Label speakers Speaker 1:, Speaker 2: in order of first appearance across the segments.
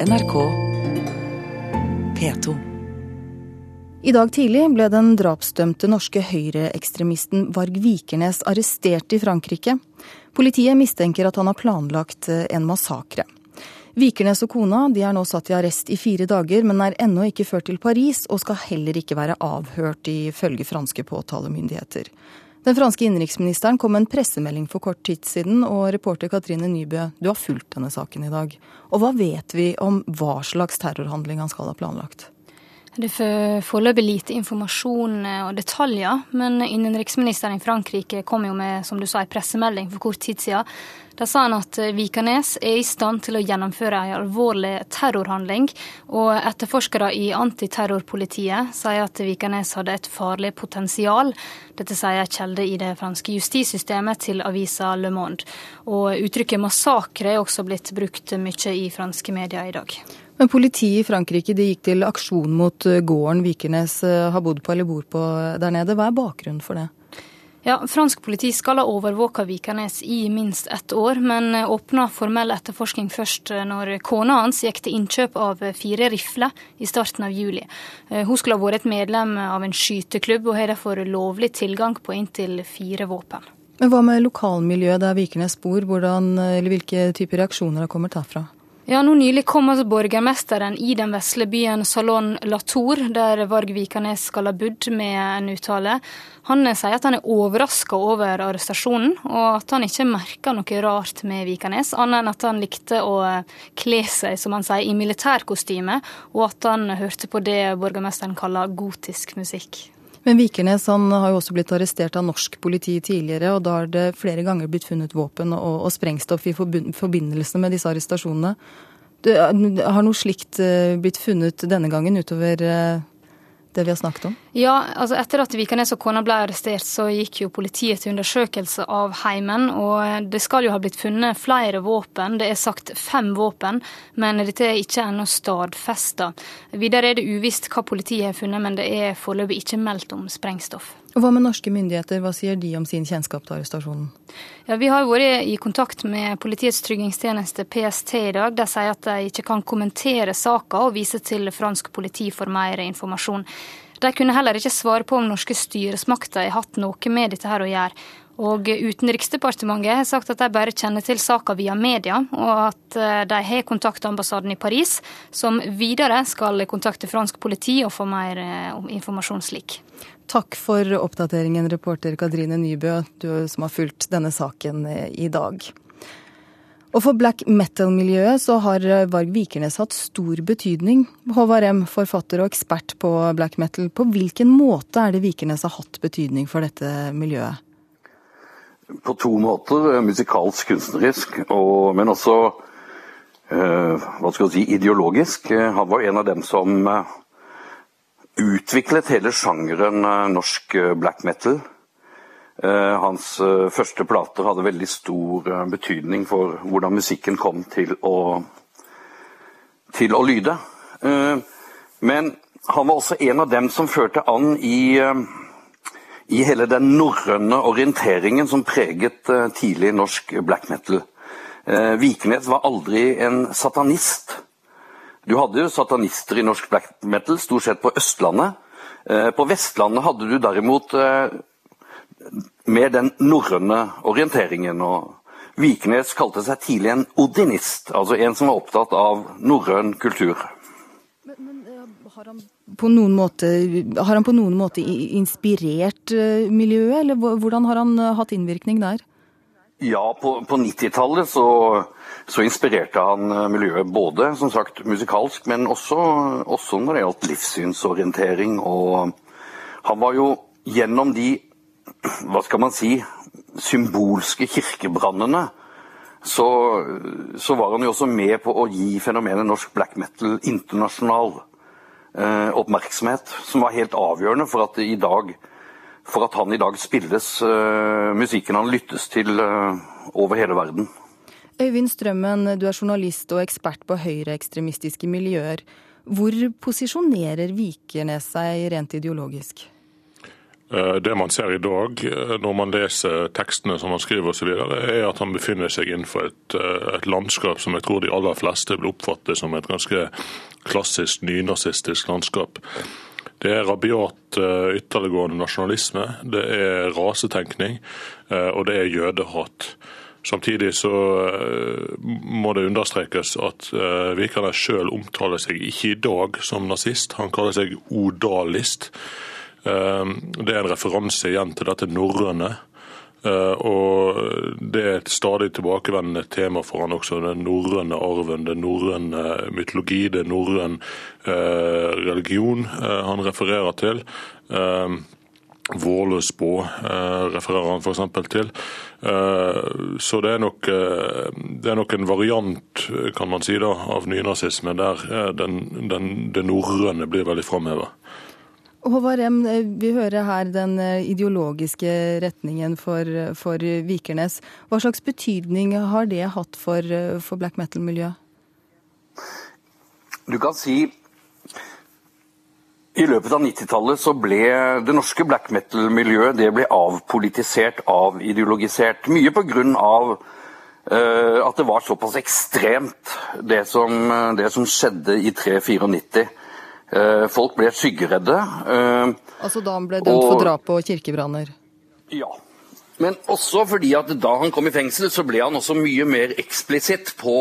Speaker 1: NRK P2.
Speaker 2: I dag tidlig ble den drapsdømte norske høyreekstremisten Varg Vikernes arrestert i Frankrike. Politiet mistenker at han har planlagt en massakre. Vikernes og kona de er nå satt i arrest i fire dager, men er ennå ikke ført til Paris, og skal heller ikke være avhørt, ifølge franske påtalemyndigheter. Den franske innenriksministeren kom med en pressemelding for kort tid siden, og reporter Katrine Nybø, du har fulgt denne saken i dag. Og hva vet vi om hva slags terrorhandling han skal ha planlagt?
Speaker 3: Det er foreløpig lite informasjon og detaljer, men innenriksministeren i Frankrike kom jo med som du sa, en pressemelding for kort tid siden. Da sa han at Vikanes er i stand til å gjennomføre en alvorlig terrorhandling, og etterforskere i antiterrorpolitiet sier at Vikanes hadde et farlig potensial. Dette sier kjelde i det franske justissystemet til avisa Le Monde. Og uttrykket massakre er også blitt brukt mye i franske medier i dag.
Speaker 2: Men Politiet i Frankrike gikk til aksjon mot gården Vikernes har bodd på eller bor på der nede. Hva er bakgrunnen for det?
Speaker 3: Ja, Fransk politi skal ha overvåka Vikernes i minst ett år, men åpna formell etterforskning først når kona hans gikk til innkjøp av fire rifler i starten av juli. Hun skulle ha vært et medlem av en skyteklubb og har derfor lovlig tilgang på inntil fire våpen.
Speaker 2: Men Hva med lokalmiljøet der Vikernes bor, Hvordan, eller hvilke typer reaksjoner har kommet derfra?
Speaker 3: Ja, nå Nylig kom altså borgermesteren i den vesle byen Salon Latour, der Varg Vikernes skal ha bodd, med en uttale. Han sier at han er overraska over arrestasjonen, og at han ikke merka noe rart med Vikernes, annet enn at han likte å kle seg, som han sier, i militærkostyme, og at han hørte på det borgermesteren kaller gotisk musikk.
Speaker 2: Men Vikernes han har jo også blitt arrestert av norsk politi tidligere, og da har det flere ganger blitt funnet våpen og, og sprengstoff i forbindelse med disse arrestasjonene. Det, har noe slikt blitt funnet denne gangen utover det vi har snakket om?
Speaker 3: Ja, altså etter at Vikanes og kona ble arrestert, så gikk jo politiet til undersøkelse av heimen. Og det skal jo ha blitt funnet flere våpen. Det er sagt fem våpen, men dette er ikke ennå stadfesta. Videre er det uvisst hva politiet har funnet, men det er foreløpig ikke meldt om sprengstoff.
Speaker 2: Hva med norske myndigheter, hva sier de om sin kjennskap til arrestasjonen?
Speaker 3: Ja, Vi har vært i kontakt med Politiets tryggingstjeneste PST i dag. De sier at de ikke kan kommentere saka og vise til fransk politi for mer informasjon. De kunne heller ikke svare på om norske styresmakter har hatt noe med dette her å gjøre. Og Utenriksdepartementet har sagt at de bare kjenner til saka via media, og at de har kontakta ambassaden i Paris, som videre skal kontakte fransk politi og få mer informasjon slik.
Speaker 2: Takk for oppdateringen, reporter Kadrine Nybø, du som har fulgt denne saken i dag. Og for black metal-miljøet så har Varg Vikernes hatt stor betydning. Håvard M., forfatter og ekspert på black metal. På hvilken måte er det Vikernes har hatt betydning for dette miljøet?
Speaker 4: På to måter. Musikalsk, kunstnerisk, og, men også eh, hva skal jeg si, ideologisk. Han var en av dem som uh, utviklet hele sjangeren norsk black metal. Hans første plater hadde veldig stor betydning for hvordan musikken kom til å, til å lyde. Men han var også en av dem som førte an i, i hele den norrøne orienteringen som preget tidlig norsk black metal. Vikenes var aldri en satanist. Du hadde jo satanister i norsk black metal, stort sett på Østlandet. På Vestlandet hadde du derimot med den norrøne orienteringen. og Vikenes kalte seg tidlig en odinist, altså en som var opptatt av norrøn kultur.
Speaker 2: Men, men har, han på noen måte, har han på noen måte inspirert miljøet, eller hvordan har han hatt innvirkning der?
Speaker 4: Ja, på, på 90-tallet så, så, inspirerte han miljøet både som sagt musikalsk, men også, også når det gjaldt livssynsorientering. Og han var jo gjennom de hva skal man si, symbolske kirkebrannene, så, så, var han jo også med på å gi fenomenet norsk black metal internasjonal eh, oppmerksomhet, som var helt avgjørende for at, i dag, for at han i dag spilles, eh, musikken han lyttes til eh, over hele verden.
Speaker 2: Øyvind Strømmen, du er journalist og ekspert på høyreekstremistiske miljøer. Hvor posisjonerer Vikernes seg rent ideologisk?
Speaker 1: Det man ser i dag når man leser tekstene som han skriver osv., er at han befinner seg innenfor et, et, landskap som jeg tror de aller fleste vil oppfatte som et ganske klassisk nynazistisk landskap. Det er rabiat ytterliggående nasjonalisme, det er rasetenkning og det er jødehat. Samtidig så eh, må det understrekes at Vikernes sjøl omtaler seg ikke i dag som nazist, han kaller seg odalist. Det er en referanse igjen til dette norrøne. Uh, og Det er et stadig tilbakevendende tema for han også, den norrøne arven, den norrøne mytologi, den norrøn religion han refererer til. Vålesbå eh, refererer han f.eks. til. Eh, så det er, nok, eh, det er, nok, en variant kan man si da, av nynazisme der den, den, det norrøne blir veldig framheva.
Speaker 2: Håvard Rem, vi hører her den ideologiske retningen for, for Vikernes. Hva slags betydning har det hatt for, for black metal-miljøet?
Speaker 4: Du kan si i løpet av 90-tallet så ble det norske black metal-miljøet det ble avpolitisert, avideologisert. Mye pga. Uh, at det var såpass ekstremt, det som, det som skjedde i 394. Uh, folk ble skyggeredde. Uh,
Speaker 2: altså da han ble dømt og, for drap og kirkebranner?
Speaker 4: Ja. Men også fordi at da han kom i fengsel, så ble han også mye mer eksplisitt på,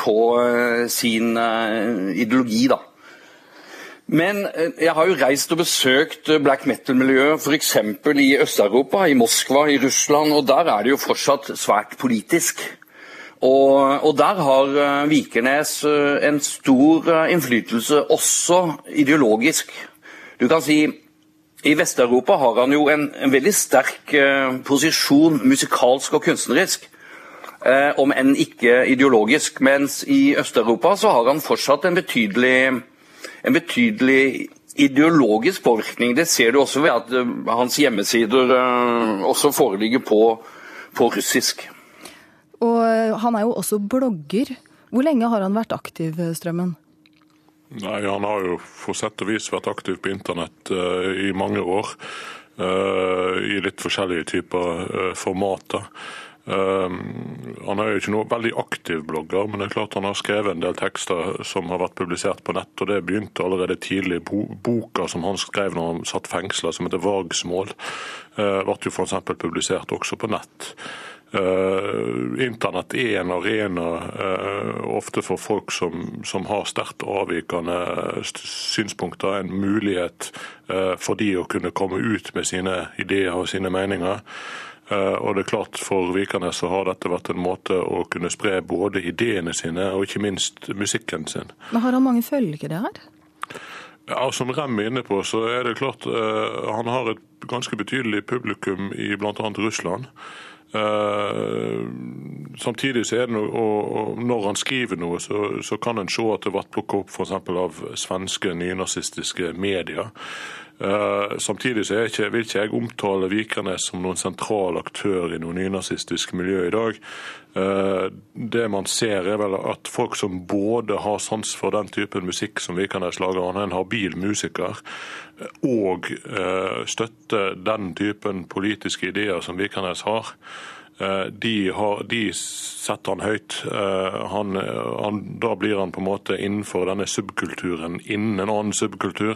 Speaker 4: på uh, sin ideologi, da. Men eh, jeg har jo reist og besøkt eh, black metal-miljøet f.eks. i Øst-Europa, i Moskva, i Russland, og der er det jo fortsatt svært politisk. Og, og der har eh, Vikernes en stor innflytelse, også ideologisk. Du kan si i Vest-Europa har han jo en, en veldig sterk posisjon musikalsk og kunstnerisk. om enn ikke ideologisk. Mens i Øst-Europa så har han fortsatt en betydelig en betydelig ideologisk påvirkning. Det ser du også ved at eh, hans hjemmesider eh, også foreligger på, på russisk.
Speaker 2: Og eh, han er jo også blogger. Hvor lenge har han vært aktiv, Strømmen?
Speaker 1: Nei, Han har jo på sett og vis vært aktiv på internett uh, i mange år. Uh, I litt forskjellige typer uh, formater. Han er jo ikke noe veldig aktiv blogger, men det er klart han har skrevet en del tekster som har vært publisert på nett. og Det begynte allerede tidlig. Boka som han skrev når han satt fengsla, som heter 'Vagsmål', eh, ble jo f.eks. publisert også på nett. Uh, internett er en arena uh, ofte for folk som, som har sterkt avvikende synspunkter. En mulighet uh, for de å kunne komme ut med sine ideer og sine meninger. Eh, og det er klart For Vikanes så har dette vært en måte å kunne spre både ideene sine og ikke minst musikken sin.
Speaker 2: Men Har han mange følgere her?
Speaker 1: Ja, Som Rem er inne på, så er det klart han har et ganske betydelig publikum i bl.a. Russland. Uh, samtidig så er det noe, når han skriver noe, så, så kan en se at det ble plukket opp f.eks. av svenske nynazistiske medier. Uh, samtidig så ikke, vil ikke jeg omtale Vikernes som noen sentral aktør i noe nynazistisk miljø i dag. Uh, det man ser er vel at folk som både har sans for den typen musikk som Vikernes lager, han er en habil musiker, og uh, støtter den typen politiske ideer som Vikernes har. Eh, de, har, de, setter han høyt. Eh, han, han, da blir han på en måte innenfor denne subkulturen. Innen en annen subkultur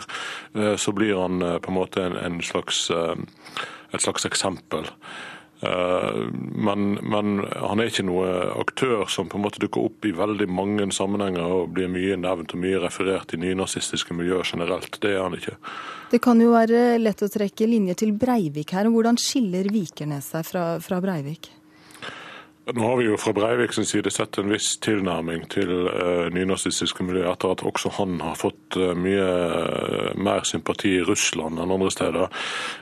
Speaker 1: eh, så blir han på en måte en, en slags, et slags eksempel. Men, men, han er ikke noe aktør som på en måte dukker opp i veldig mange sammenhenger og blir mye nevnt og mye referert i nynazistiske miljøer generelt. Det er han ikke.
Speaker 2: Det kan jo være lett å trekke linjer til Breivik her. Hvordan skiller Vikernes seg fra, fra Breivik?
Speaker 1: Nå har vi jo fra Breivik sin side sett en viss tilnærming til uh, nynazistiske miljøer, etter at også han har fått uh, mye uh, mer sympati i Russland enn andre steder.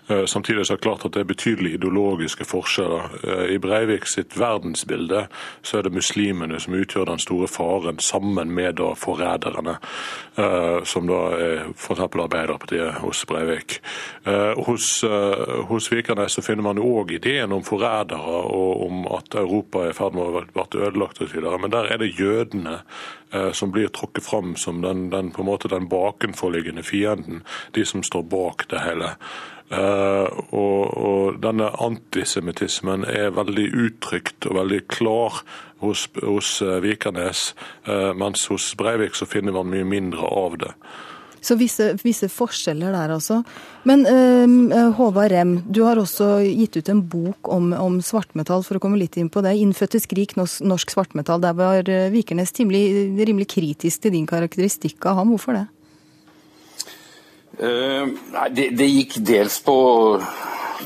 Speaker 1: Samtidig er det klart at det er betydelige ideologiske forskjeller. I Breivik sitt verdensbilde så er det muslimene som utgjør den store faren, sammen med da forræderne, som da er f.eks. Arbeiderpartiet hos Breivik. Hos, hos Vikernes så finner man òg ideen om forrædere og om at Europa Europa er i ferd med å bli ødelagt osv. Men der er det jødene eh, som blir trukket fram som den, den, på en måte den bakenforliggende fienden. De som står bak det hele. Eh, og, og, denne antisemittismen er veldig uttrykt og veldig klar hos, hos uh, Vikernes, eh, mens hos Breivik så finner man mye mindre av det.
Speaker 2: Så visse, visse forskjeller der altså. Men uh, Håvard Rem, du har også gitt ut en bok om, om, svartmetall, for å komme litt inn på det. 'Innfødte skrik norsk svartmetall'. Der var uh, Vikernes rimelig, rimelig, kritisk til din karakteristikk av ham. Hvorfor det?
Speaker 4: Uh, nei, det, det, gikk dels på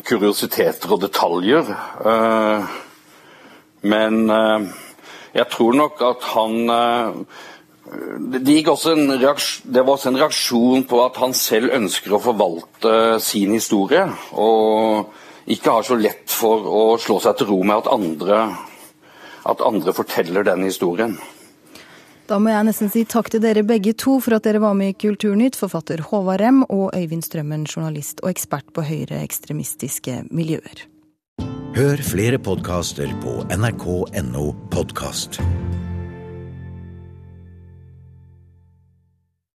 Speaker 4: kuriositeter og detaljer. men jeg tror nok at han det, det, var også en reaksjon på at han selv ønsker å forvalte sin historie, og ikke har så lett for å slå seg til ro med at andre, at andre forteller den historien.
Speaker 2: Da må jeg nesten si takk til dere begge to for at dere var med i Kulturnytt, forfatter Håvard Rem og Øyvind Strømmen, journalist og ekspert på høyreekstremistiske miljøer.
Speaker 5: Hør flere podkaster på nrk.no podkast.